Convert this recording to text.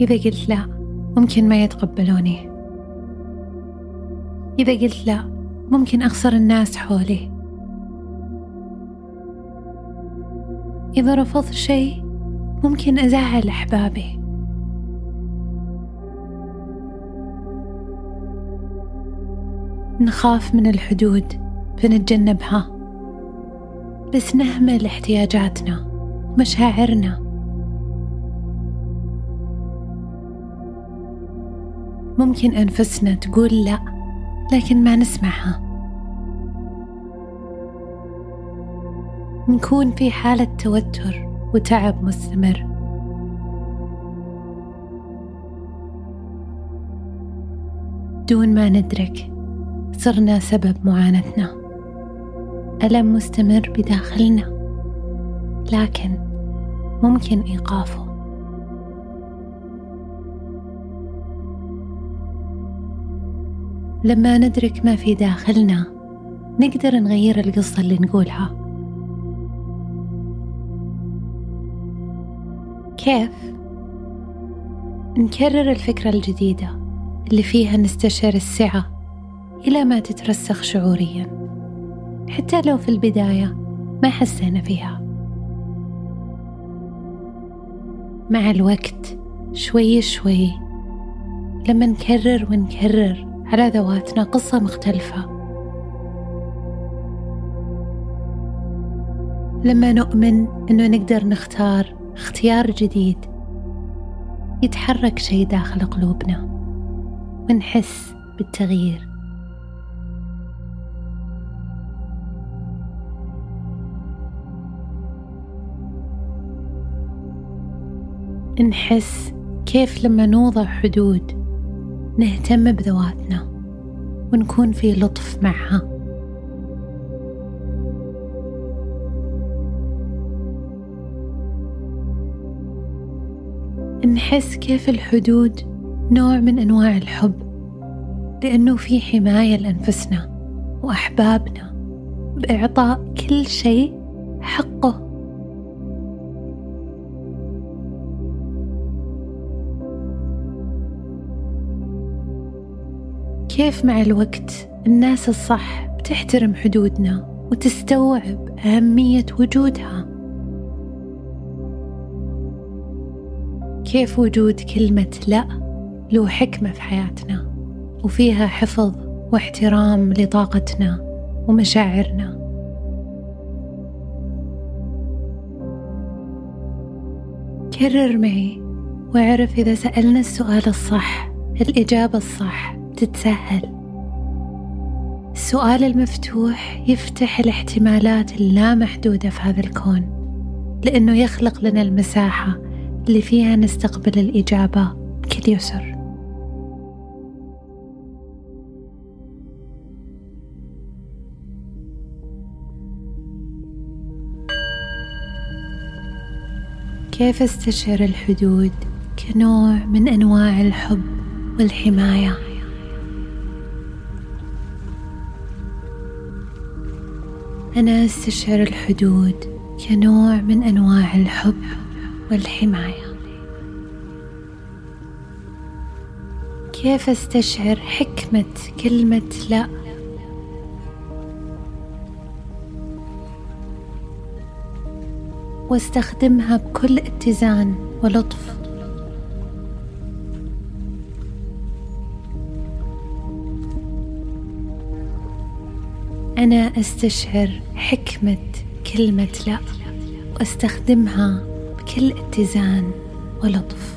إذا قلت لا ممكن ما يتقبلوني. إذا قلت لا ممكن أخسر الناس حولي. إذا رفضت شيء ممكن أزعل أحبابي. نخاف من الحدود فنتجنبها. بس نهمل احتياجاتنا ومشاعرنا ممكن أنفسنا تقول لا لكن ما نسمعها. نكون في حالة توتر وتعب مستمر. دون ما ندرك صرنا سبب معاناتنا. ألم مستمر بداخلنا لكن ممكن إيقافه. لما ندرك ما في داخلنا نقدر نغير القصة اللي نقولها. كيف؟ نكرر الفكرة الجديدة اللي فيها نستشعر السعة إلى ما تترسخ شعوريا. حتى لو في البداية ما حسينا فيها. مع الوقت شوي شوي لما نكرر ونكرر على ذواتنا قصة مختلفة. لما نؤمن أنه نقدر نختار اختيار جديد يتحرك شيء داخل قلوبنا ونحس بالتغيير. نحس كيف لما نوضع حدود نهتم بذواتنا ونكون في لطف معها. نحس كيف الحدود نوع من أنواع الحب لأنه في حماية لأنفسنا وأحبابنا بإعطاء كل شيء حقه. كيف مع الوقت الناس الصح بتحترم حدودنا وتستوعب أهمية وجودها؟ كيف وجود كلمة لا له حكمة في حياتنا وفيها حفظ واحترام لطاقتنا ومشاعرنا؟ كرر معي واعرف إذا سألنا السؤال الصح الإجابة الصح. تتسهل السؤال المفتوح يفتح الاحتمالات اللامحدودة في هذا الكون لأنه يخلق لنا المساحة اللي فيها نستقبل الإجابة بكل يسر. كيف استشعر الحدود كنوع من أنواع الحب والحماية؟ أنا أستشعر الحدود كنوع من أنواع الحب والحماية. كيف أستشعر حكمة كلمة لا؟ واستخدمها بكل اتزان ولطف. أنا أستشعر حكمة كلمة لا وأستخدمها بكل اتزان ولطف.